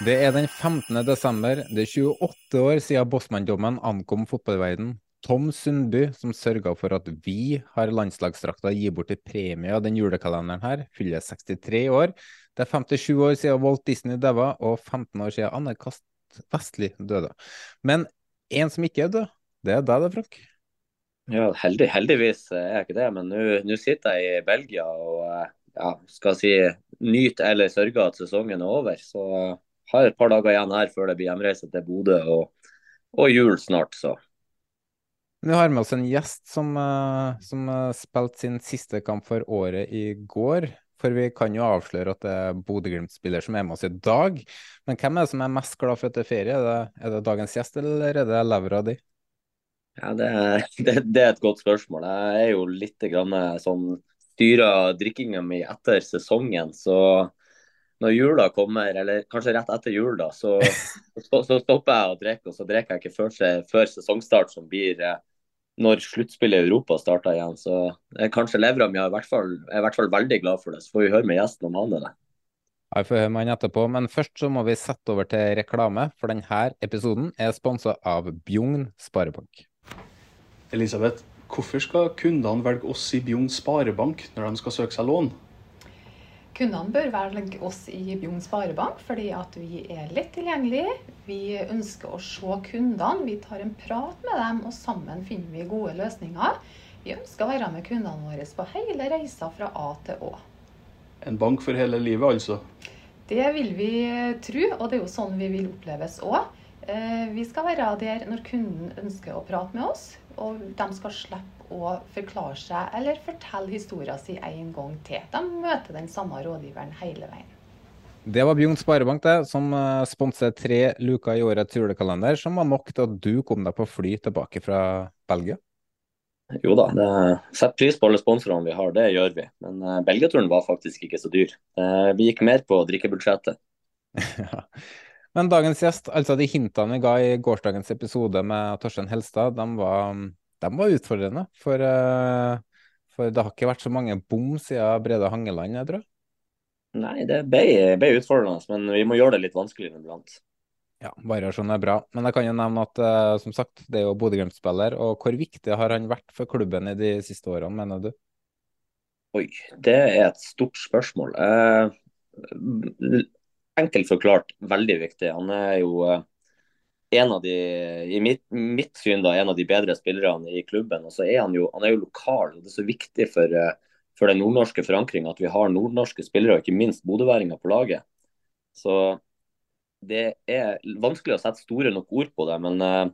Det er den 15. desember. Det er 28 år siden Bossmann-dommen ankom fotballverden. Tom Sundby, som sørga for at vi har landslagsdrakta gi bort til premie av den julekalenderen her, fyller 63 år. Det er 57 år siden Walt Disney daua, og 15 år siden Anne Kast Vestli døde. Men en som ikke er død, det er deg, det, Frank. Ja, heldig, heldigvis er jeg ikke det, men nå- sitter jeg i Belgia og eh, ja, skal si nyt eller sørge at sesongen er over. Så har et par dager igjen her før det blir hjemreise til Bodø og, og jul snart, så. Vi har med oss en gjest som, eh, som eh, spilte sin siste kamp for året i går. For vi kan jo avsløre at det er Bodø-Glimt-spiller som er med oss i dag. Men hvem er det som er mest glad for at det er ferie? Er det, er det dagens gjest, eller er det levra di? Ja, det, det, det er et godt spørsmål. Jeg er jo litt grann sånn styrer drikkinga mi etter sesongen, så når jula kommer, eller kanskje rett etter jul, da, så, så, så stopper jeg å drikke. Og så drikker jeg ikke før, før sesongstart, som blir eh, når sluttspillet i Europa starter igjen. Så eh, kanskje levra mi er i hvert fall, i hvert fall veldig glad for det. Så får vi høre med gjesten om han er det. Jeg får høre med han etterpå, men først så må vi sette over til reklame, for denne episoden er sponsa av Bjugn Sparebank. Elisabeth, hvorfor skal kundene velge oss i Bjugn Sparebank når de skal søke seg lån? Kundene bør velge oss i Bjugn Sparebank fordi at vi er lett tilgjengelige. Vi ønsker å se kundene, vi tar en prat med dem, og sammen finner vi gode løsninger. Vi ønsker å være med kundene våre på hele reisa fra A til Å. En bank for hele livet, altså. Det vil vi tro, og det er jo sånn vi vil oppleves òg. Vi skal være der når kunden ønsker å prate med oss, og de skal slippe å forklare seg eller fortelle historien sin en gang til. De møter den samme rådgiveren hele veien. Det var Bjugn Sparebank det, som sponset tre luker i årets julekalender, som var nok til at du kom deg på fly tilbake fra Belgia. Jo da, det, setter pris på alle sponsorene vi har, det gjør vi. Men uh, Belgiaturen var faktisk ikke så dyr. Uh, vi gikk mer på drikkebudsjettet. Ja. Men dagens gjest, altså de hintene vi ga i gårsdagens episode med Torstein Helstad, de var, de var utfordrende. For, uh, for det har ikke vært så mange bom siden Brede Hangeland, jeg tror. Nei, det ble, ble utfordrende, men vi må gjøre det litt vanskeligere iblant. Ja, variasjon er bra. Men jeg kan jo nevne at uh, som sagt, det er jo Bodø-Glimt-spiller. Og hvor viktig har han vært for klubben i de siste årene, mener du? Oi, det er et stort spørsmål. Uh, enkelt forklart veldig viktig. Han er jo uh, en av de, i mitt, mitt, syn da, en av de bedre spillerne i klubben. Og så er han jo, han er jo lokal. og Det er så viktig for, for den nordnorske forankringa at vi har nordnorske spillere, og ikke minst bodøværinger på laget. Så det er vanskelig å sette store nok ord på det, men uh,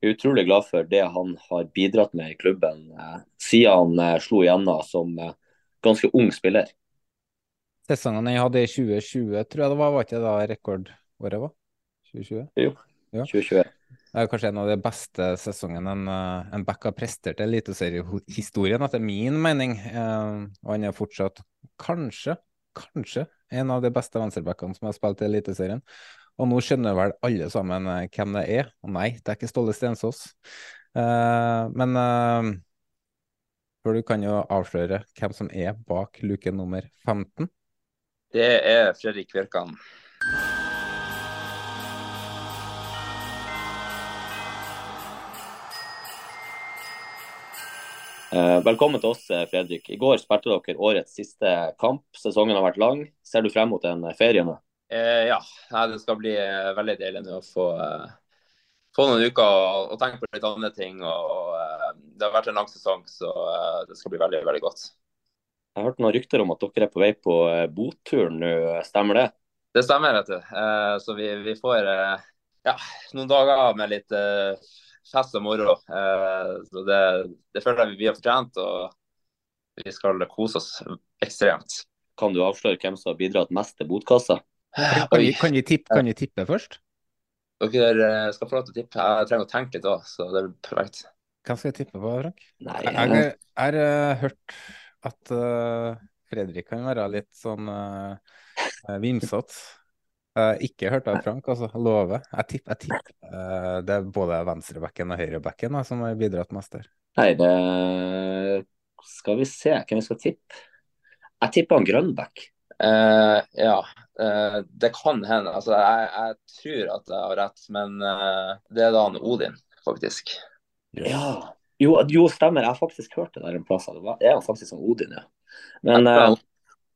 jeg er utrolig glad for det han har bidratt med i klubben uh, siden han slo igjennom som ganske ung spiller. Sesongen jeg hadde i 2020, tror jeg det var, var ikke da rekordåret var? 2020? Jo, ja. 2020. Det er kanskje en av de beste sesongene en, en back har prestert i eliteseriehistorien, etter min mening. og han er fortsatt kanskje, kanskje en av de beste venstrebackene som har spilt i Eliteserien. Og nå skjønner vel alle sammen hvem det er. Og nei, det er ikke Ståle Stensås. Eh, men eh, for du kan jo avsløre hvem som er bak luke nummer 15. Det er Fredrik Virkan. Velkommen til oss, eh, Fredrik. I går spilte dere årets siste kamp. Sesongen har vært lang. Ser du frem mot en ferie nå? Eh, ja, det skal bli eh, veldig deilig nå å få, eh, få noen uker og, og, tenke på litt andre ting. Og, eh, det har vært en lang sesong, så det skal bli veldig, veldig godt. Jeg har hørt noen rykter om at dere er på vei på botur nå, stemmer det? Det stemmer, vet du. så vi, vi får ja, noen dager med litt fest og moro. Eh, så det, det, føler jeg vi har fortjent, og vi skal kose oss ekstremt. Kan du avsløre hvem som har bidratt mest til botkassa? Kan vi, kan vi, tippe, kan vi tippe først? Dere eh, skal få lov til å tippe. Jeg trenger å tenke litt òg, så det blir perfekt. Hvem skal jeg tippe på, Frank? Nei, jeg har hørt at uh, Fredrik kan være litt sånn uh, vimsete. Uh, ikke hørt av Frank, altså. Lover. Jeg tipper tipp, uh, det er både venstrebacken og høyrebacken som har bidratt mest der. Nei, det Skal vi se hvem vi skal tippe. Jeg tipper han Grønbæk. Uh, ja, det kan hende. Altså, jeg, jeg, tror at jeg har rett, men det er da han Odin, faktisk. Yes. Ja. Jo, jo, stemmer. Jeg har faktisk hørt det der en plass. Det er faktisk som Odin, ja. Men,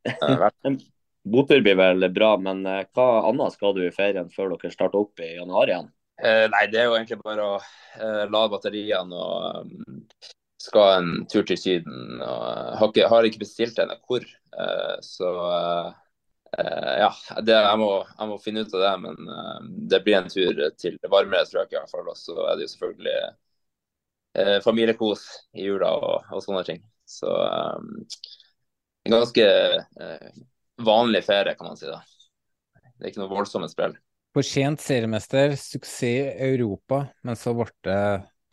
men Botur blir vel bra, men eh, hva annet skal du i ferien før dere starter opp i januar igjen? Eh, nei, det er jo egentlig bare å eh, lade batteriene og um, skal en tur til Syden. Og, uh, har, ikke, har, ikke, bestilt ennå hvor, uh, så uh, ja. Det, jeg, må, jeg, må, finne ut av det, men det blir en tur til varmere strøk i hvert fall. Og så er det jo selvfølgelig familiekos i jula og, og, sånne ting. Så um, ganske vanlig ferie, kan man si. da. Det er ikke noe voldsomme spill. Fortjent seriemester, suksess i Europa, men så ble det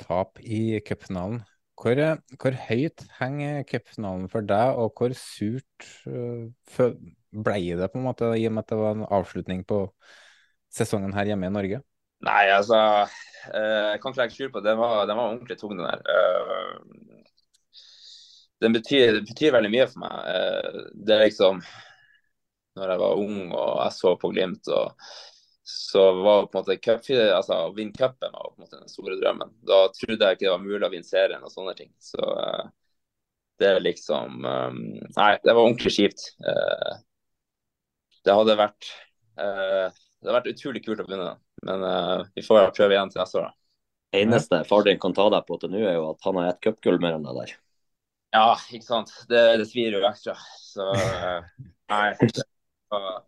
tap i cupfinalen. Hvor, hvor, høyt henger cupfinalen for deg, og hvor surt uh, ble det på en måte, i og med at det var en avslutning på sesongen her hjemme i Norge? Nei, altså uh, Jeg kan ikke legge skjul på det. Den var, den var ordentlig tung, den der. Den betyr, betyr veldig mye for meg. det er liksom når jeg var ung og jeg så på Glimt. og så var på en måte cup, altså, Å vinne cupen var på en måte den store drømmen. Da trodde jeg ikke det var mulig å vinne serien og sånne ting. Så uh, det er liksom um, Nei, det var ordentlig kjipt. Uh, det hadde vært uh, Det hadde vært utrolig kult å vinne, men vi får prøve igjen til neste år. Det eneste far din kan ta deg på til nå, er jo at han har ett cupgull mer enn deg der. Ja, ikke sant. Det, det svir jo ekstra. Så nei var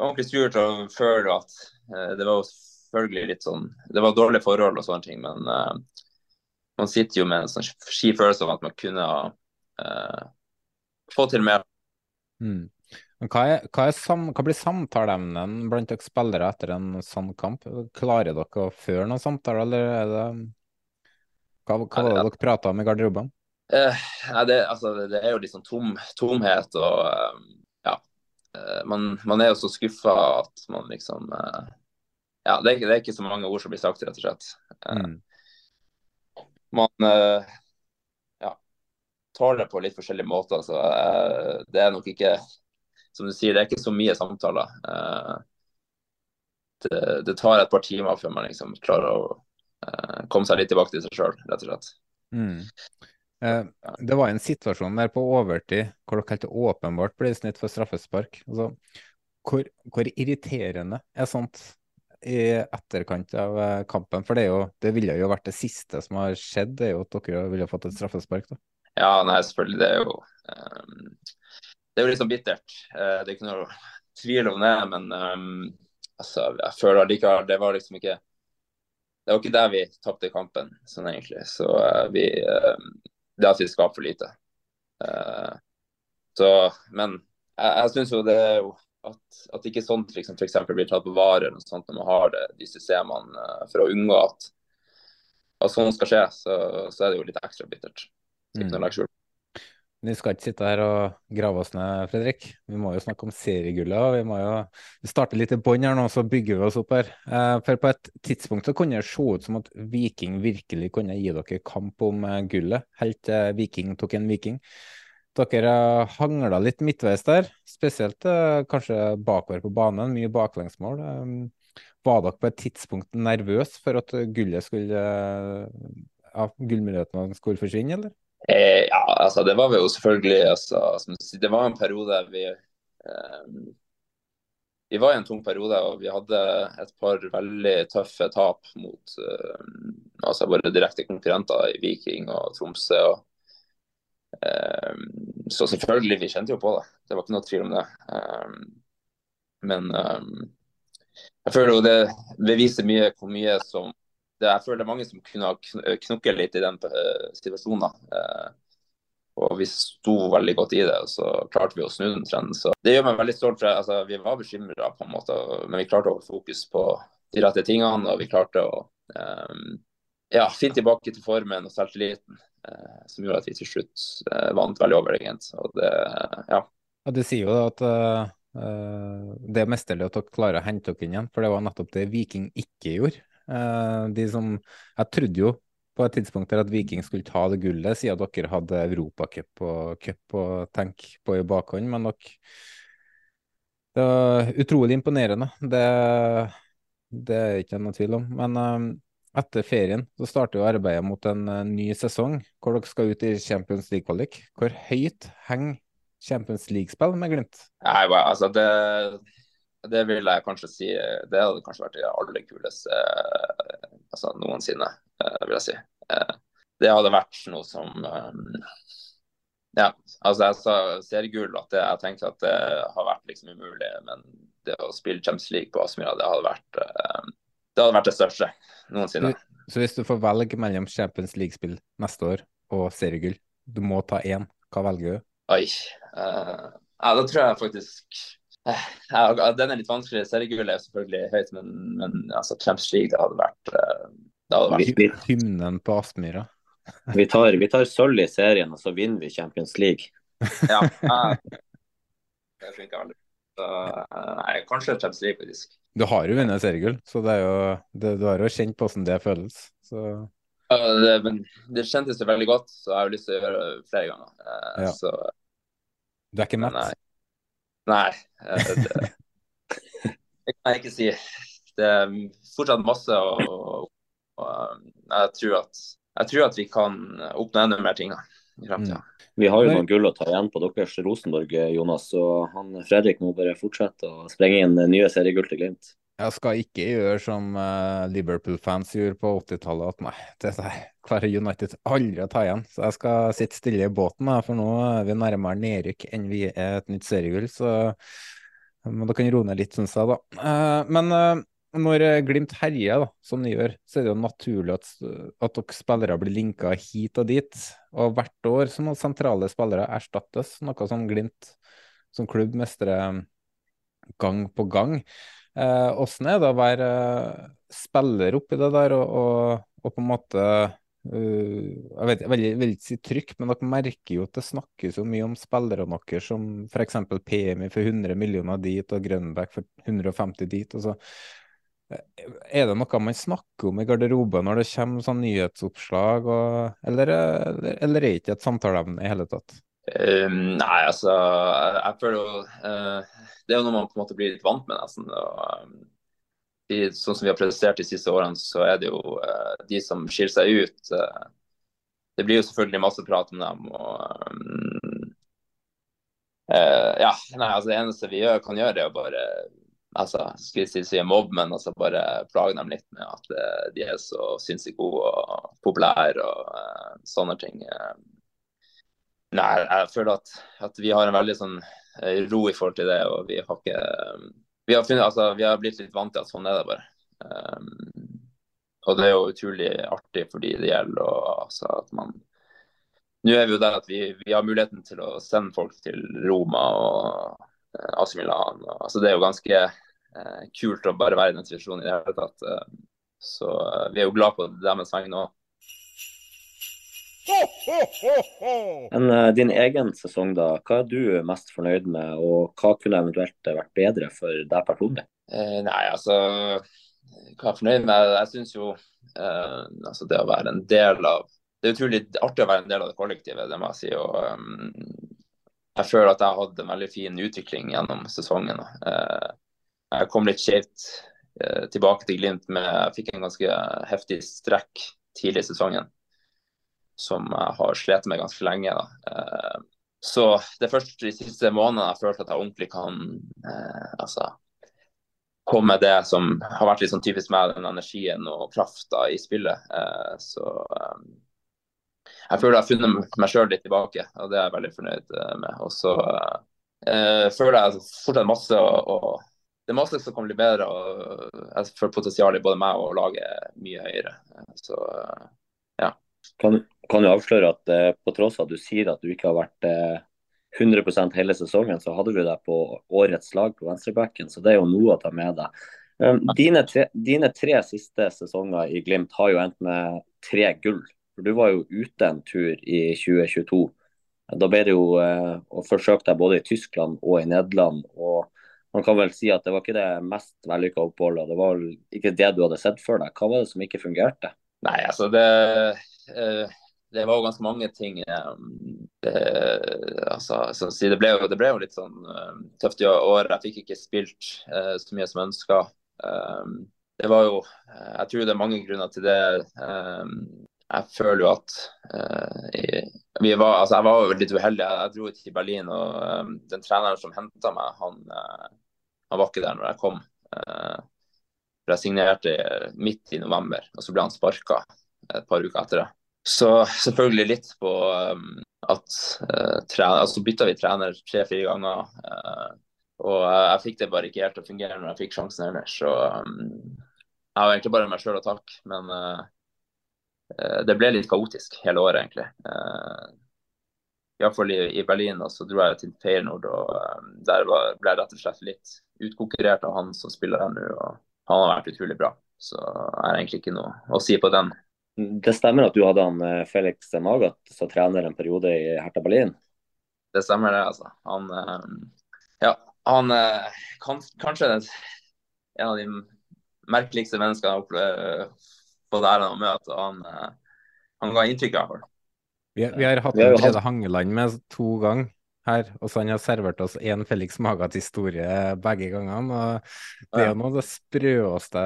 ordentlig surt og føle at uh, det var selvfølgelig litt sånn Det var dårlige forhold og sånne ting, men uh, man sitter jo med en sånn ski følelse av at man kunne ha uh, fått til mer. Mm. Hva, er, hva, er sam, hva, blir samtaleemnen blant dere spillere etter en sånn kamp? Klarer dere å føre noen samtaler, eller er det Hva, hva var det dere prata om i garderoben? Uh, det, altså, det, er jo litt sånn tom, tomhet og Eh, man, man, er jo så skuffa at man liksom eh, Ja, det er, ikke, det er, ikke, så mange ord som blir sagt, rett og slett. Eh, mm. Man ja, tar det på litt forskjellige måter. Så det er nok ikke Som du sier, det er ikke så mye samtaler. Det, det tar et par timer før man liksom klarer å komme seg litt tilbake til seg sjøl, rett og slett. Mm. Eh, det var en situasjon der på overtid hvor dere helt åpenbart ble snitt for straffespark. Altså, hvor, hvor, irriterende er sånt i etterkant av eh, kampen? For det, jo, det, ville jo vært det siste som har skjedd, det er jo at dere ville fått et straffespark. da. Ja, nei, selvfølgelig. Det er jo um, det er jo litt sånn bittert. Uh, det er ikke noe tvil om det, men um, altså, jeg føler allikevel det var liksom ikke det var ikke der vi tapte kampen, sånn egentlig. Så uh, vi, uh, det at vi skaper for lite. Uh, så, men jeg, jeg syns jo det er jo at, at ikke sånt liksom, f.eks. blir tatt på vare eller noe sånt når man har det, de systemene uh, for å unngå at, at sånt skal skje, så, så, er det jo litt ekstra bittert. Så Vi skal ikke sitte her og grave oss ned, Fredrik. Vi må jo snakke om seriegullet. Vi må jo starte litt i bånn her nå, så bygger vi oss opp her. Eh, for på et tidspunkt så kunne det se ut som at Viking virkelig kunne gi dere kamp om eh, gullet, helt til Viking tok en Viking. Dere hangla litt midtveis der, spesielt eh, kanskje bakover på banen. Mye baklengsmål. Var dere på et tidspunkt nervøs for at gullet skulle ja, gullmulighetene skulle forsvinne, eller? Eh, ja, altså det var jo selvfølgelig altså, Det var en periode vi eh, Vi var i en tung periode, og vi hadde et par veldig tøffe tap mot eh, altså våre direkte konkurrenter i Viking og Tromsø. og eh, Så selvfølgelig, vi kjente jo på det. Det var ikke noe tvil om det. Eh, men eh, jeg føler jo det beviser mye hvor mye som det, Jeg føler det er mange som kunne ha knukket litt i den uh, situasjonen. Uh, og vi sto veldig godt i det, og så klarte vi å snu den trenden. Så det gjør meg veldig stolt. For, altså, vi var bekymra, på en måte, men vi klarte å holde fokus på de rette tingene. Og vi klarte å um, ja, finne tilbake til formen og selvtilliten, uh, som gjorde at vi til slutt vant veldig overlegent. Og det, ja. Og Du sier jo at det er mesterlig at dere klarer å hente dere inn igjen, for det var nettopp det Viking ikke gjorde. Eh, de som Jeg trodde jo på et tidspunkt der at Viking skulle ta det gullet, siden dere hadde Europacup og cup å tenke på i bakhånd, men dere Det var utrolig imponerende. Det, det er ikke noe tvil om. Men um, etter ferien så starter jo arbeidet mot en uh, ny sesong, hvor dere skal ut i Champions League-kvalik. Hvor høyt henger Champions League-spill med Glimt? Nei, altså det det vil jeg kanskje si Det hadde kanskje vært det aller kuleste altså, noensinne, eh, vil jeg si. Eh, det hadde vært noe som eh, Ja, altså jeg sa seriegull at det, jeg tenkte at det har vært liksom umulig, men det å spille Champions League på Aspmyra, det hadde vært det hadde vært det største noensinne. Så hvis du får velge mellom Champions League-spill neste år og seriegull, du må ta én, hva velger du? Oi. Uh, ja, da tror jeg faktisk ja, den er litt vanskelig. Seriegullet er selvfølgelig høyt, men, men altså, Champions League det hadde vært, eh, det hadde vært... Hymnen på Aspmyra. vi tar, vi tar sølv i serien, og så vinner vi Champions League. ja, det funker veldig Nei, kanskje Champions League, faktisk. Du har jo vunnet seriegull, så det er jo, det, du har jo kjent på hvordan det føles. Så... Ja, det, men det kjentes jo veldig godt, så jeg har lyst til å gjøre det flere ganger. Eh, ja. så... Du er ikke mett? Nei. Nei, eh, det, det kan jeg ikke si. Det er fortsatt masse, og, og jeg, tror at, jeg, tror at, vi kan oppnå enda mer ting i. Mm. Vi har jo noen gull å ta igjen på deres Rosenborg, Jonas. Så han Fredrik må bare fortsette å sprenge inn nye seriegull til Glimt. Jeg skal ikke gjøre som Liverpool-fans gjorde på 80-tallet, at nei, det klarer United aldri å ta igjen. Så jeg skal sitte stille i båten, da, for nå er vi nærmere nedrykk enn vi er et nytt seriegull. Så men da kan roe ned litt, syns jeg, da. Uh, men uh, når Glimt herjer, da, som de gjør, så er det jo naturlig at, at dere spillere blir linka hit og dit. Og hvert år så må sentrale spillere erstattes, noe som Glimt som klubb mestrer gang på gang. Åssen eh, er det å være eh, spiller oppi det der og, og, og på en måte Jeg vet, jeg vil ikke si trykk, men dere merker jo at det snakkes jo mye om spillerne deres som f.eks. PMI for 100 millioner dit og Grønbæk for 150 dit. og så er det noe man snakker om i garderoben når det kommer sånn nyhetsoppslag, og, eller, eller, eller er det ikke et samtaleemne i hele tatt? Um, nei, altså jeg føler jo uh, Det er jo noe man på en måte blir litt vant med, nesten. Og, um, i, sånn som vi har produsert de siste årene, så er det jo uh, de som skiller seg ut. Uh, det blir jo selvfølgelig masse prat om dem. og um, ja, nei, altså Det eneste vi gjør, kan gjøre, er å bare altså, skal jeg si mobb, men altså bare plage dem litt med at de er så sinnssykt gode og populære og sånne ting. Nei, jeg føler at, at, vi har en veldig sånn eh, ro i forhold til det. og Vi har ikke vi har, funnet, altså, vi har blitt litt vant til at sånn er det bare. Um, og det er jo utrolig artig for de det gjelder. og altså, at man Nå er vi jo der at vi, vi har muligheten til å sende folk til Roma og uh, AC Milan. Og, altså, det er jo ganske uh, kult å bare være i den situasjonen i det hele tatt. Uh, så vi er jo glad på deres vegne òg. Men uh, din egen sesong, da. Hva er du mest fornøyd med, og hva kunne eventuelt vært bedre for deg personlig? Uh, nei, altså Hva jeg er fornøyd med? Jeg syns jo uh, altså det å være en del av Det er utrolig artig å være en del av det kollektivet, det må jeg si. og um, jeg føler at jeg har hatt en veldig fin utvikling gjennom sesongen. jeg kom litt skjevt tilbake til Glimt, men jeg fikk en ganske heftig strekk tidlig i sesongen som jeg har slitt med ganske lenge. da. Så det er først de siste månedene jeg følte at jeg ordentlig kan altså, komme med det som har vært litt sånn typisk meg, den energien og krafta i spillet. Så jeg føler jeg har funnet meg sjøl litt tilbake, og det er jeg veldig fornøyd med. Og så uh, føler jeg fortsatt masse å det er masse som kan bli bedre. og Jeg føler potensialet i både meg og laget mye høyere. Så ja. Kan, kan du avsløre at eh, på tross av at du sier at du ikke har vært eh, 100% hele sesongen, så hadde du deg på årets lag på venstrebacken, så det er jo noe å ta med deg. Um, dine, tre, dine tre siste sesonger i Glimt har jo endt med tre gull. For Du var jo ute en tur i 2022. Da ble det jo eh, forsøkt deg både i Tyskland og i Nederland. og man kan vel si at det var ikke det mest vellykka oppholdet. Det var vel ikke det du hadde sett for deg. Hva var det som ikke fungerte? Nei, altså det, eh, det var jo ganske mange ting. Eh, altså, det, ble jo, det, ble jo, litt sånn eh, tøft i år. Jeg fikk ikke spilt så mye som ønska. Det var jo Jeg tror det er mange grunner til det. Jeg føler jo at vi var, altså jeg var jo litt uheldig. Jeg dro til Berlin, og den treneren som henta meg, han han var ikke der når jeg kom. Uh, jeg signerte midt i november, og så ble han sparka et par uker etter det. Så selvfølgelig litt på um, at uh, trener, altså bytta vi trener tre-fire ganger. Uh, og jeg fikk det bare ikke helt til å fungere når jeg fikk sjansen ellers. Så um, jeg har egentlig bare meg sjøl å takke, men uh, det ble litt kaotisk hele året, egentlig. Uh, Iallfall i, i Berlin. Og så dro jeg til Feyenoord, og um, der var, ble jeg rett og slett litt utkonkurrert av han som spiller her nå. og Han har vært utrolig bra. Så jeg har egentlig ikke noe å si på den. Det stemmer at du hadde han eh, Felix Magath som trener en periode i Hertha Berlin? Det stemmer det, altså. Han, um, ja, han eh, kan, kanskje en av de merkeligste menneskene jeg har fått æren av å møte. Han, eh, han ga inntrykk, i hvert fall. Vi, vi, har hatt en Brede Hangeland med to ganger her, og så han har servert oss én Felix Magat-historie begge gangene. og Det er jo noe av det sprøeste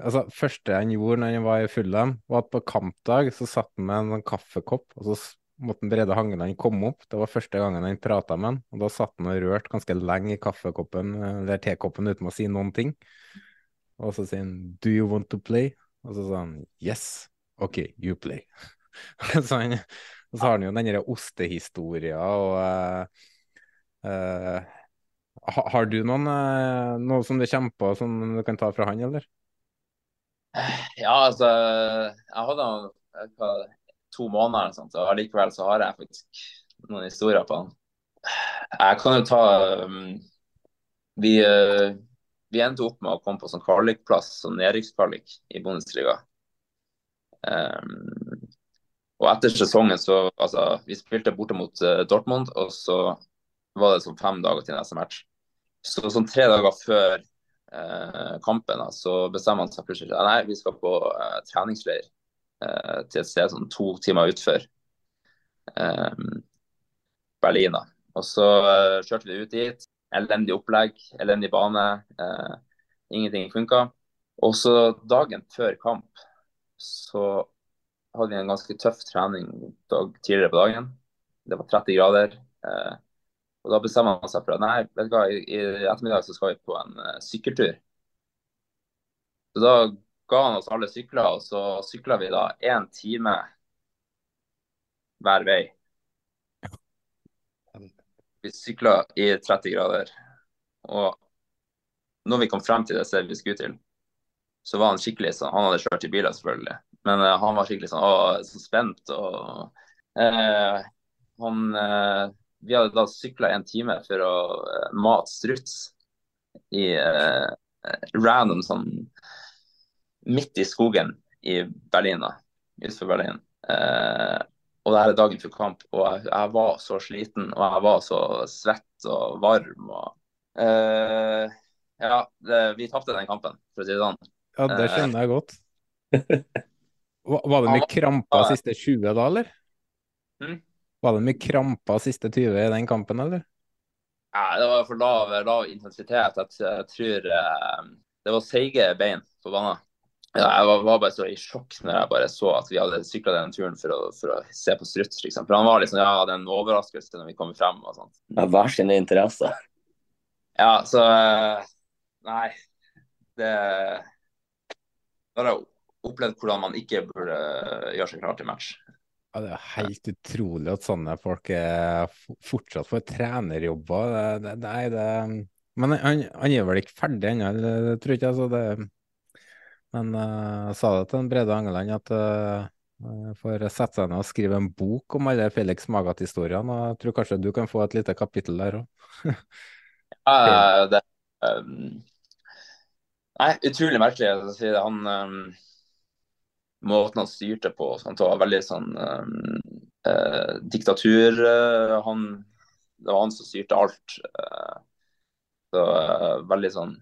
altså, første han gjorde når han var i Fulham, var at på kampdag så satt han med en kaffekopp, og så måtte Brede Hangeland komme opp. Det var første gangen han prata med han, og da satt han og rørte ganske lenge i kaffekoppen eller tekoppen uten å si noen ting. Og så sier han 'Do you want to play?' Og så sa han 'Yes'. OK, you play. så han og så har han jo den ostehistoria og uh, uh, Har du noen uh, noe som du kommer på som du kan ta fra han, eller? Ja, altså Jeg hadde han to måneder, eller sånt, og allikevel så har jeg faktisk noen historier på han. Jeg kan jo ta um, Vi, vi endte opp med å komme på sånn kvalikplass, sånn nedrykkskvalik i Bundesliga. Um, og etter sesongen så altså, Vi spilte borte mot uh, Dortmund, og så var det sånn fem dager til neste match. Så sånn tre dager før uh, kampen da, så bestemmer man seg plutselig at nei, vi skal på uh, treningsleir til et sted sånn to timer utfor Berlin. da. Og så kjørte vi ut dit. Elendig opplegg, elendig bane. ingenting funka. Og så dagen før kamp så hadde en ganske tøff trening dag, tidligere på dagen. Det var 30 grader. Eh, og Da bestemmer man seg for at nei, vet du hva, i, i ettermiddag så skal vi på en uh, sykkeltur. Så Da ga han oss alle sykler, og så sykla vi da én time hver vei. Vi sykla i 30 grader. Og når vi kom frem til det stedet vi skulle til, så var han skikkelig sånn Han hadde kjørt i biler, selvfølgelig. Men uh, han var skikkelig sånn, å, så spent. og uh, han, uh, Vi hadde da sykla en time for å mate struts i random sånn midt i skogen i Berlin, da, utenfor Berlin. og det her er dagen før kamp, og jeg, jeg, var så sliten og jeg var så svett og varm. og Ja, det, vi tapte den kampen, for å si det sånn. Ja, det kjenner jeg godt. Var det mye kramper siste 20 da, eller? Mm. Var det mye kramper siste 20 i den kampen, eller? Ja, det var for lav, lav intensitet. Jeg, jeg tror eh, det var seige bein på banen. ja, jeg var, var, bare så i sjokk når jeg bare så at vi hadde sykla den turen for å, for å se på struts. Liksom. For han var liksom, ja, det er en overraskelse når vi kommer frem. og sånt. Ja, Hver sine interesser. Ja, så Nei. Det Da har jeg opplevd hvordan man ikke burde gjøre seg klar til match. Ja, Det er helt utrolig at sånne folk er fortsatt får trenerjobber. Det, det, det, men han, han, er vel ikke ferdig ennå, tror ikke jeg. Så det, men uh, jeg sa det til Brede Angeland at uh, får sette seg ned og skrive en bok om alle Felix Magat-historiene. og Jeg tror kanskje du kan få et lite kapittel der òg. ja, det um, Nei, utrolig merkelig. å si det. Han um, Måten han styrte på det var veldig sånn eh, uh, diktatur. Uh, han, det var han som styrte alt. Uh, så veldig sånn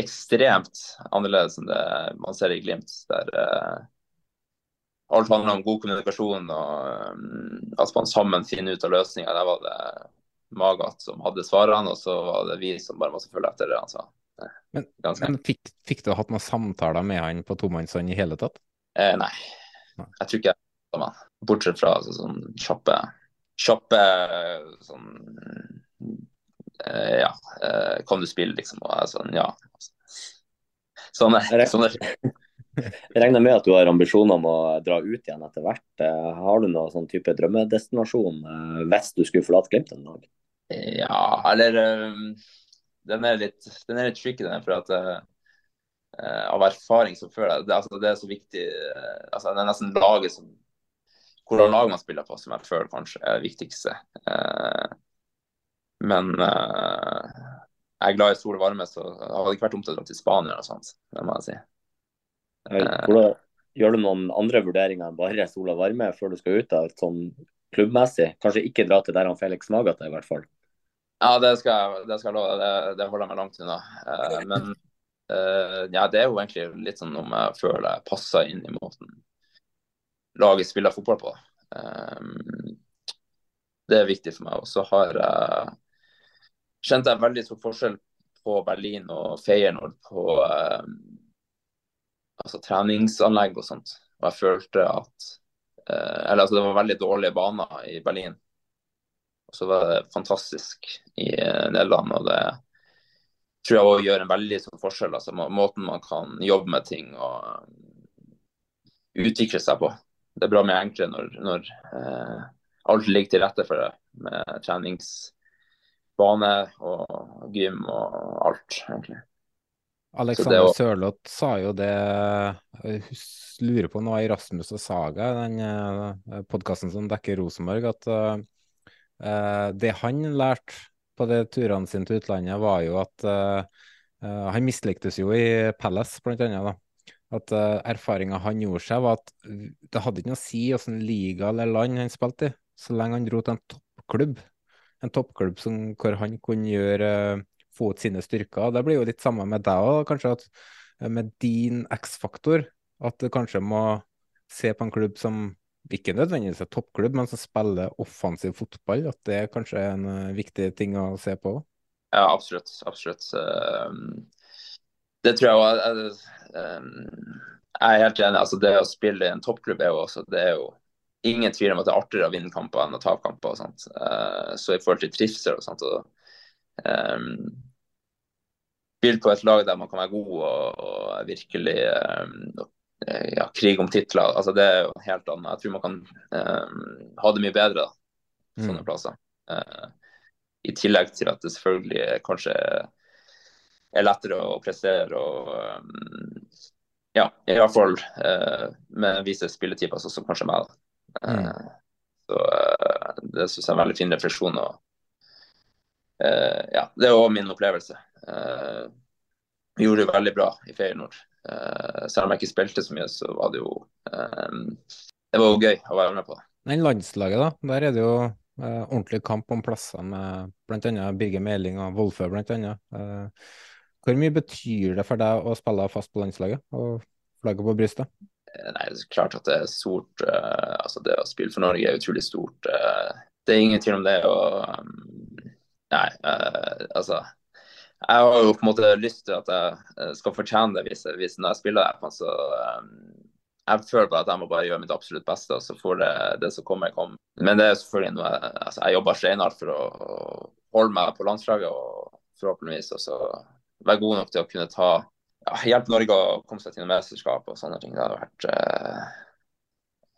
ekstremt annerledes enn det man ser i Glimt. Der eh, alt handler om god kommunikasjon og um, at man sammen finner ut av løsninga. Der var det Magat som hadde svarene, og så var det vi som bare måtte følge etter det han sa. Men, men fikk, fikk, du hatt noen samtaler med han på tomannshånd i hele tatt? Eh, nei. nei. Jeg tror ikke jeg er med Bortsett fra altså, sånn kjappe Kjappe sånn eh, Ja, eh, kan du spille, liksom? Og jeg sånn, ja. Sånn er sånn Jeg regner med at du har ambisjoner om å dra ut igjen etter hvert. Eh, har du noen sånn type drømmedestinasjon eh, hvis du skulle forlate Glimt en dag? Ja, eller den er litt, den er litt tricky, den. For at uh, av erfaring så føler jeg det, altså, det er så viktig uh, altså, Det er nesten laget som Hvordan lag man spiller på, som jeg føler kanskje er det viktigste. Uh, men jeg er glad i sol og varme, så jeg hadde ikke vært dumt å dra til Spania eller sånt. Det må jeg si. Hvordan, gjør du noen andre vurderinger enn bare sol og varme før du skal ut av et sånn klubbmessig? Kanskje ikke dra til der han Felix Magata i hvert fall. Ja, det skal, det skal jeg love. Det, det, holder jeg meg langt unna. Men uh, ja, det er jo egentlig litt sånn om jeg føler jeg passer inn i måten laget spiller fotball på. Um, det er viktig for meg. Og så har jeg kjente jeg veldig stor forskjell på Berlin og Feyenoord på uh, altså treningsanlegg og sånt. Og jeg følte at uh, Eller altså, det var veldig dårlige baner i Berlin. Og så var det fantastisk i uh, Nederland. Og det tror jeg òg gjør en veldig sånn forskjell. Altså måten man kan jobbe med ting og utvikle seg på. Det er bra mye enklere når, når alt ligger til rette for det med treningsbane og gym og alt, egentlig. Alexander var... Sørloth sa jo det Jeg lurer på noe i Rasmus og Saga, den uh, podkasten som dekker Rosenborg, at uh, det han lærte på de turene sine til utlandet, var jo at uh, Han mislyktes jo i Palace, blant annet. da. At uh, erfaringa han gjorde seg, var at det hadde ikke noe å si hvilken liga eller land han spilte i, så lenge han dro til en toppklubb en toppklubb som, hvor han kunne gjøre, få ut sine styrker. Det blir jo litt samme med deg òg, kanskje at uh, med din X-faktor, at du kanskje må se på en klubb som ikke nødvendigvis er toppklubb, men som spiller offensiv fotball. At det kanskje er en uh, viktig ting å se på? Ja, absolutt. Absolutt. Uh, det tror jeg òg. Uh, jeg er helt enig. Altså, det å spille i en toppklubb er jo også det er jo ingen tvil om at det er artigere å vinne kamper enn å tape kamper. og sånt. Så i forhold til trivsel og sånt og, Spilt på et lag der man kan være god og, og virkelig um, ja, krig om titler, altså det er jo helt annet. Jeg tror man kan eh, ha det mye bedre da, sånne mm. plasser. Eh, I tillegg til at det selvfølgelig kanskje er lettere å prestere og um, ja, i hvert fall eh, med visse spilletyper sånn som kanskje meg. da. Mm. Eh, så eh, det syns jeg er en veldig fin refleksjon. Og, ja, det er òg min opplevelse. Vi gjorde det veldig bra i Feyenoord. Uh, selv om jeg ikke spilte så mye, så var det jo Det var jo gøy å være med på. Men landslaget, da. Der er det jo ordentlig kamp om plasser med bl.a. Birger Meling og Wolfø bl.a. hvor mye betyr det for deg å spille fast på landslaget og flagget på brystet? Nei, det er klart at det er stort. Altså Det å spille for Norge er utrolig stort. Det er ingen tvil om det. Og um, nei, altså jeg har jo på en måte lyst til at jeg skal fortjene det hvis, hvis når jeg spiller der. Så um, jeg føler bare at jeg må bare gjøre mitt absolutt beste, og så får det, det som kommer, komme. Men det er selvfølgelig noe jeg, altså, jeg jobber steinhardt for å, holde meg på landslaget og forhåpentligvis også være god nok til å kunne ta ja, hjelpe Norge å komme seg til noe mesterskap og sånne ting. Det hadde vært uh,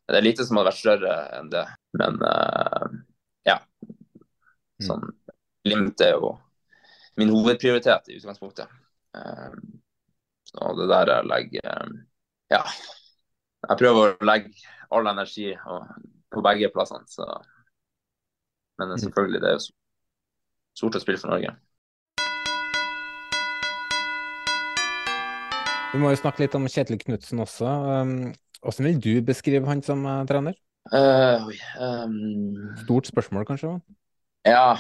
Det er lite som hadde vært større enn det, men uh, ja. Mm. Sånn Glimt er jo min hovedprioritet i utgangspunktet. Uh, så det der jeg legger Ja. Jeg prøver å legge all energi på begge plassene, så Men mm. selvfølgelig, det er jo stort å spille for Norge. Vi må jo snakke litt om Kjetil Knutsen også. Um, hvordan vil du beskrive han som uh, trener? Uh, um... Stort spørsmål, kanskje? Ja.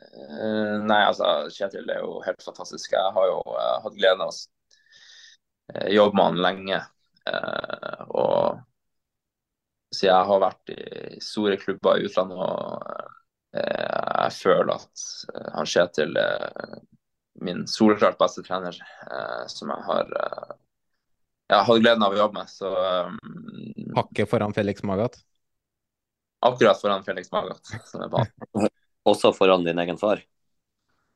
Uh, nei, altså, Kjetil er jo helt fantastisk. Jeg har jo uh, hatt gleden av å uh, jobbe med han lenge. Uh, og så jeg har vært i store klubber i utlandet og jeg føler at han Kjetil er min soleklart beste trener som jeg har jeg har hatt gleden av å jobbe med. Så, um, Hakket foran Felix Magath? Akkurat foran Felix Magat. Også foran din egen far?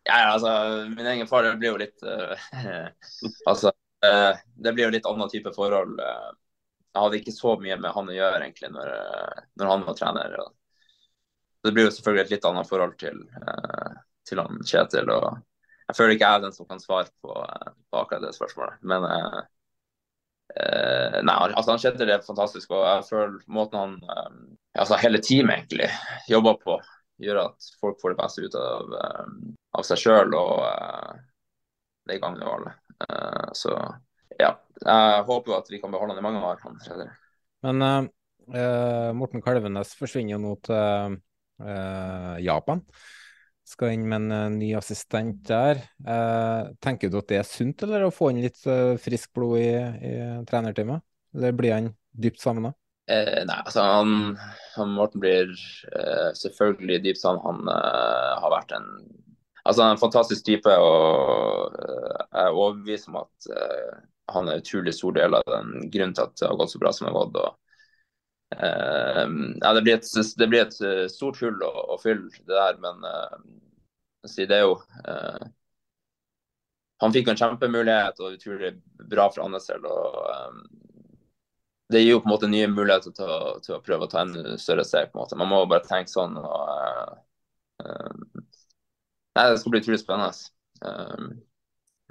Ja, altså, min egen far det blir jo litt uh, Altså, uh, det blir jo litt annen type forhold. Uh, jeg hadde ikke så mye med han å gjøre egentlig når, når han var trener. Og, det blir jo selvfølgelig et litt annet forhold til, til han Kjetil. og Jeg føler ikke jeg er den som kan svare på, på akkurat det spørsmålet. Men Uh, nei, altså Han Kjetil er fantastisk, og jeg føler måten han altså hele teamet egentlig jobber på, gjør at folk får det beste ut av, um, av seg sjøl, og uh, det gagner jo alle. Uh, så ja, jeg håper jo at vi kan beholde han i mange år. Men Morten Kalvenes forsvinner jo nå til Japan skal inn med en uh, ny assistent der. Uh, tenker du at det er sunt, eller å få inn litt uh, friskt blod i, i trenerteamet? Eller blir han dypt savna? Eh, nei, altså han, han Morten blir selvfølgelig dypt sånn. Han har vært en, altså, en fantastisk type, og jeg er overbevist om at han er utrolig stor del av den grunnen til at det har gått så bra som det har gått. og Uh, ja, det, blir et, det blir et stort hull å, å, fylle, det der. Men si det er jo Han fikk en kjempemulighet og utrolig bra for hans del. Det gir jo på en måte nye muligheter til å, til å prøve å ta enda større steg. på en måte. Man må bare tenke sånn. og Nei, Det skal bli utrolig spennende.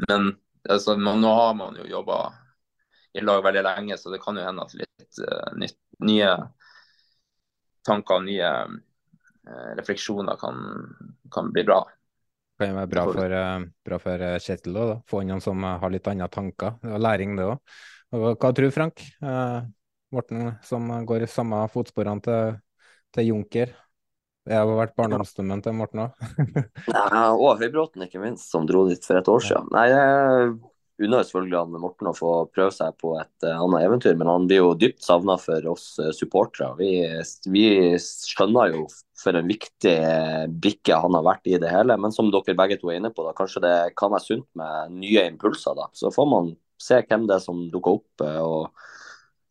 men altså, nå har man jo jobba i lag veldig lenge, så det kan jo hende at litt nytt nye tanker og nye uh, refleksjoner kan, kan, bli bra. Det kan jo være bra for, uh, bra for Kjetil å få inn noen som har litt andre tanker. og Læring, det òg. Hva tror du, Frank? Morten som går i samme fotsporene til, til Junker. Jeg har vært barndomsdommen til Morten òg. og Høybråten, ikke minst, som dro dit for et år siden. Nei, jeg unner selvfølgelig han Morten å få prøve seg på et uh, annet eventyr, men han blir jo dypt savna for oss uh, supportere. Vi, vi, skjønner jo for en viktig brikke han har vært i det hele. Men som dere begge to er inne på, da, kanskje det kan være sunt med nye impulser. da. Så får man se hvem det er som dukker opp og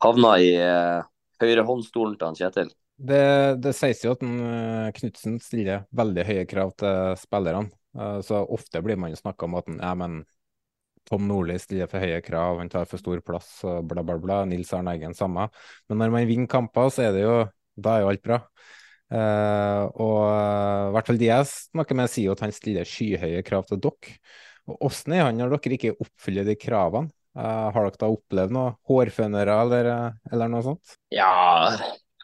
havner i uh, høyrehåndstolen til han Kjetil. Det, det sies jo at Knutsen stiller veldig høye krav til spillerne. Så ofte blir man jo snakka om at ja, men Tom Nordli stiller for høye krav, han tar for stor plass bla, bla, bla. Nils Arne Eggen samme. Men når man vinner kamper, så er det jo Da er jo alt bra. Og i hvert fall de jeg snakker med, sier jo at han stiller skyhøye krav til dere. Hvordan er han når dere ikke oppfyller de kravene? Uh, har dere da opplevd noe hårfønere eller, eller noe sånt? Ja,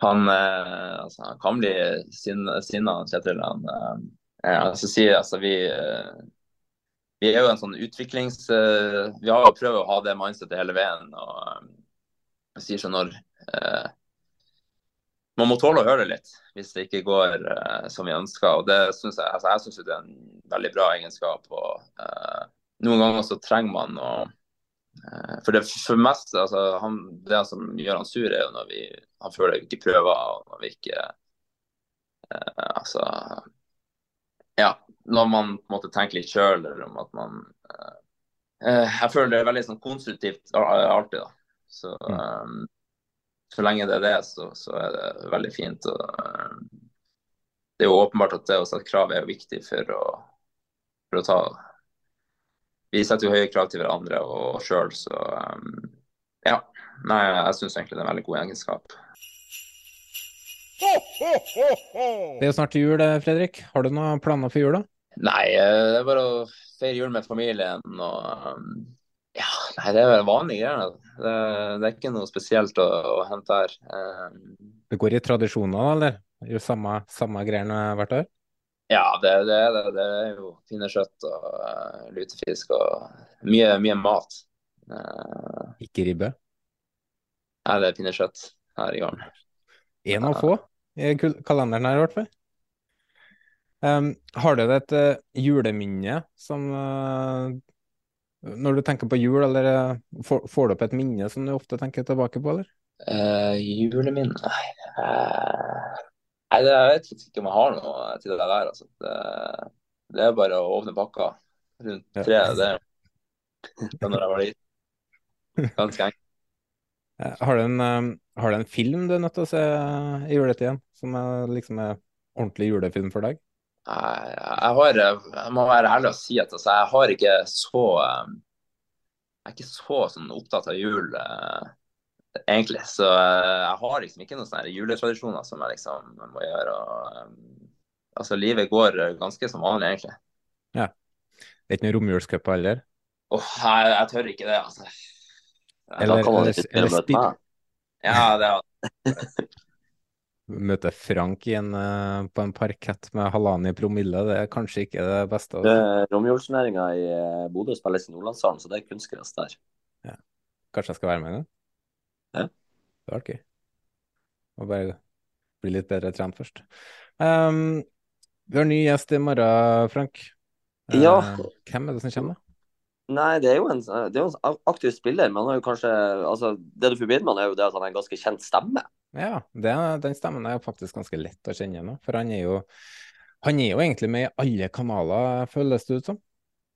han, altså, han kan bli sinna, Kjetil. Han, altså, si, altså, vi vi er jo en sånn utviklings... Uh, vi har jo prøvd å ha det mindsetet hele veien. og jeg sier sånn når uh, Man må tåle å høre det litt hvis det ikke går uh, som vi ønsker. og det synes Jeg altså jeg synes det er en veldig bra egenskap. og Noen ganger så trenger man å For det for mest, altså, han, det som gjør han sur, er jo når vi, han føler vi ikke prøver. og når vi ikke altså Ja, når man på en måte tenker litt sjøl, eller om at man uh, Jeg føler det er veldig sånn konstruktivt alltid, da. Så, um, så lenge det er det, så, så er det veldig fint. Og, uh, det er jo åpenbart at det å sette krav er viktig for å, for å ta Vi setter jo høye krav til hverandre og sjøl, så um, ja. Nei, jeg syns egentlig det er en veldig god egenskap. Det er jo snart jul, eh, Fredrik. Har du noen planer for jula? Nei, eh, det er bare å feire jul med familien og um, nei, det er vanlige greier. Det, det, er ikke noe spesielt å, å hente her. Um, det går i tradisjoner, eller? Gjør samme, samme greiene hvert år? Ja, det, det, det. Det er jo pinnekjøtt og uh, lutefisk og mye, mye mat. Uh, ikke ribbe? Nei, det er pinnekjøtt her i gården. En av få i kalenderen her, i hvert fall. Um, har du et uh, juleminne som Når du tenker på jul, eller uh, får, får, du opp et minne som du ofte tenker tilbake på, eller? juleminne Nei. nei, det, jeg vet ikke om jeg har noe til det der. Altså. Det, det er bare å åpne pakka rundt tre. Ja. Det er når jeg var liten. Ganske enkelt. Har du, en, har du en film du er nødt til å se i juletiden, som er, liksom er ordentlig julefilm for deg? Jeg, har, jeg må være ærlig og si at altså, jeg har ikke så Jeg er ikke så sånn, opptatt av jul, uh, egentlig. Så uh, jeg har liksom ikke noen sånne juletradisjoner som jeg liksom må gjøre. Og, um, altså, livet går ganske som vanlig, egentlig. Ja. Det er ikke noen romjulscup heller? Oh, jeg, jeg, tør ikke det, altså. Eller, eller, eller spill. Ja, det er møte Frank en, uh, på en parkett med halvannen i promille, det er kanskje ikke det beste. Romjulsturneringa i uh, Bodø spilles i Nordlandshallen, så det er kunstgress der. Ja. Kanskje jeg skal være med en gang? Ja. Det var gøy. Må bare bli litt bedre trent først. Um, vi har ny gjest i morgen, Frank. Uh, ja. Hvem er det som kommer, da? Nei, det er jo en, det er en aktiv spiller, men han er jo kanskje altså, Det du forbinder med han, er jo det at han er en ganske kjent stemme. Ja, det, den stemmen er jo faktisk ganske lett å kjenne nå. For han er jo han er jo egentlig med i alle kanaler, føles det ut som.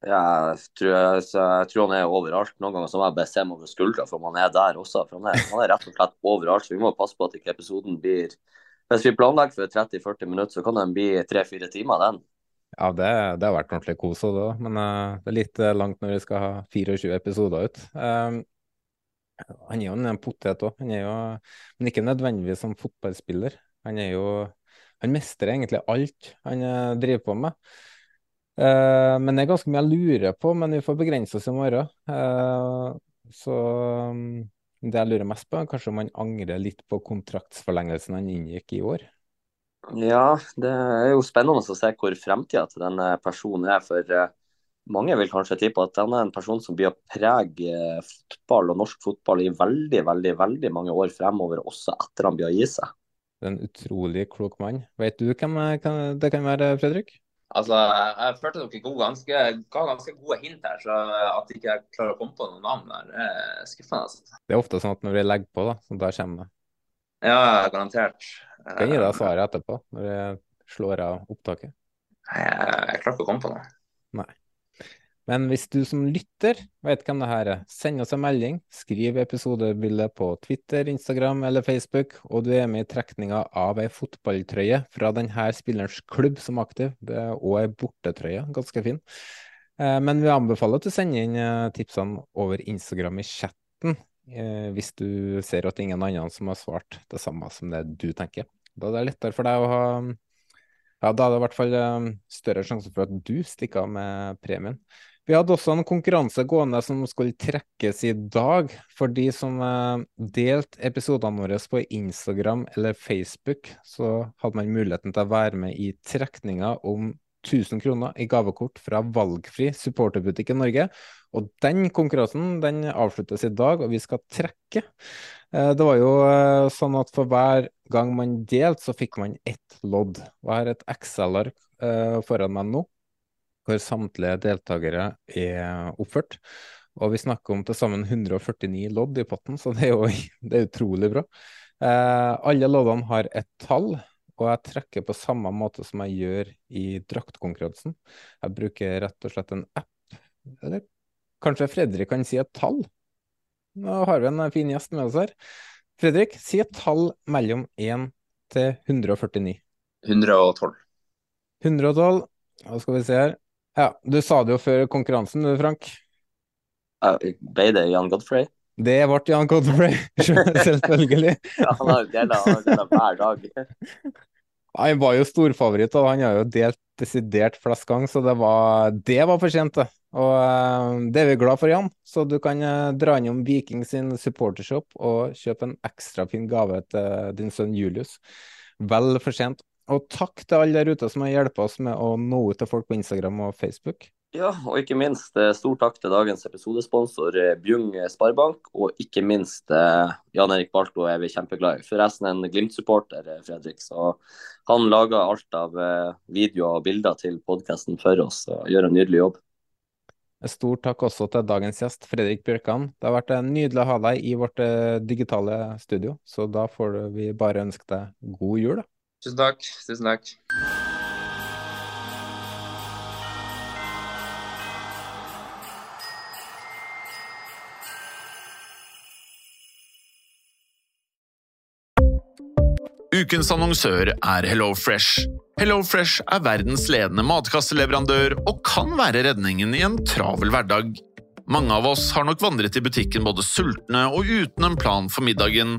Ja, jeg tror, jeg, tror, han er overalt. Noen ganger så må jeg bare se meg over skuldra for han er der også. For han er, han er, rett og slett overalt. Så vi må passe på at ikke episoden blir Hvis vi planlegger for 30-40 minutter, så kan den bli 3-4 timer, den. Ja, det, det, har vært ordentlig kos òg, men uh, det er litt uh, langt når vi skal ha 24 episoder ut. Um, han er jo en potet òg, men ikke nødvendigvis som fotballspiller. Han er jo Han mestrer egentlig alt han uh, driver på med. men det er ganske mye jeg lurer på, men vi får begrense oss i morgen. så um, det jeg lurer mest på, er kanskje om han angrer litt på kontraktsforlengelsen han inngikk i år. Ja, det er jo spennende å se hvor fremtida til denne personen er. For eh, mange vil kanskje tippe at han er en person som blir å prege fotball og norsk fotball i veldig, veldig, veldig mange år fremover, også etter han blir å gi seg. Det er en utrolig klok mann. Vet du hvem det kan være, Fredrik? Altså, Jeg følte dere ga ganske, ga ganske gode hint her, så at jeg ikke klarer å komme på noen navn der, er skuffende. Altså. Det er ofte sånn at når vi legger på, da, så da kommer det. Ja, garantert. Jeg kan gi deg svaret etterpå, når jeg slår av opptaket. Jeg, jeg klarer ikke å komme på noe. Nei. Men hvis du som lytter vet hvem det her er, send oss en melding. Skriv episodebildet på Twitter, Instagram eller Facebook, og du er med i trekninga av ei fotballtrøye fra denne spillerens klubb som aktiv. Det er òg ei bortetrøye, ganske fin. Eh, men vi anbefaler at du sender inn eh, tipsene over Instagram i chatten eh, hvis du ser at ingen andre som har svart det samme som det du tenker. Da er det lettere for deg å ha Ja, da er det i hvert fall større sjanse for at du stikker av med premien. Vi hadde også en konkurranse gående som skulle trekkes i dag. For de som eh, delte episodene våre på Instagram eller Facebook, så hadde man muligheten til å være med i trekninga om 1000 kroner i gavekort fra valgfri supporterbutikk i Norge. Og den konkurransen den avsluttes i dag, og vi skal trekke. Eh, det var jo eh, sånn at for hver gang man delte, så fikk man ett lodd. Og jeg har et Excel-ark foran meg nå, hvor samtlige deltakere er oppført. Og vi snakker om til sammen 149 lodd i potten, så det er jo det er utrolig bra. alle loddene har et tall. og jeg trekker på samme måte som jeg gjør i draktkonkurransen. Jeg bruker rett og slett en app, eller kanskje Fredrik kan si et tall? Nå har vi en fin gjest med oss her. Fredrik, si et tall mellom 1 til 149. 112. 112, hva skal vi se her. Ja, du sa det jo før konkurransen, Frank. Frank. Ble det Jan Godfrey? Det ble Jan Godfrey, selvfølgelig. ja, han har delt hver dag. Han var jo storfavoritt, og han har jo delt desidert flest ganger, så det var, det var for sent, det. Og uh, det er vi glad for, Jan. Så du kan uh, dra innom Viking sin supportershop og kjøpe en ekstra fin gave til din sønn Julius. Vel for sent. Og takk til alle der ute som har hjulpet oss med å nå ut til folk på Instagram og Facebook. Ja, og ikke minst eh, stor takk til dagens episodesponsor eh, Bjung Sparebank. Og ikke minst eh, Jan Erik Balto er vi kjempeglad i. Forresten en Glimt-supporter, Fredrik. Så han lager alt av videoer og bilder til podkasten for oss og gjør en nydelig jobb. Stor takk også til dagens gjest, Fredrik Bjørkan. Det har vært nydelig å ha deg i vårt digitale studio, så da får vi bare ønske deg god jul. da. Tusen takk. Tusen takk. Ukens annonsør er HelloFresh. HelloFresh er verdens ledende matkasseleverandør og kan være redningen i en travel hverdag. Mange av oss har nok vandret i butikken både sultne og uten en plan for middagen,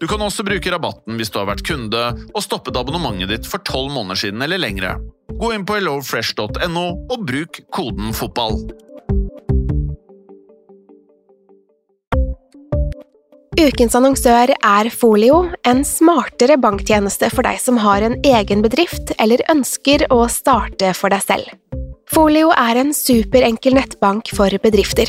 Du kan også bruke rabatten hvis du har vært kunde og stoppet abonnementet ditt for tolv måneder siden eller lengre. Gå inn på hellofresh.no og bruk koden FOTBALL. Ukens annonsør er Folio, en smartere banktjeneste for deg som har en egen bedrift eller ønsker å starte for deg selv. Folio er en superenkel nettbank for bedrifter.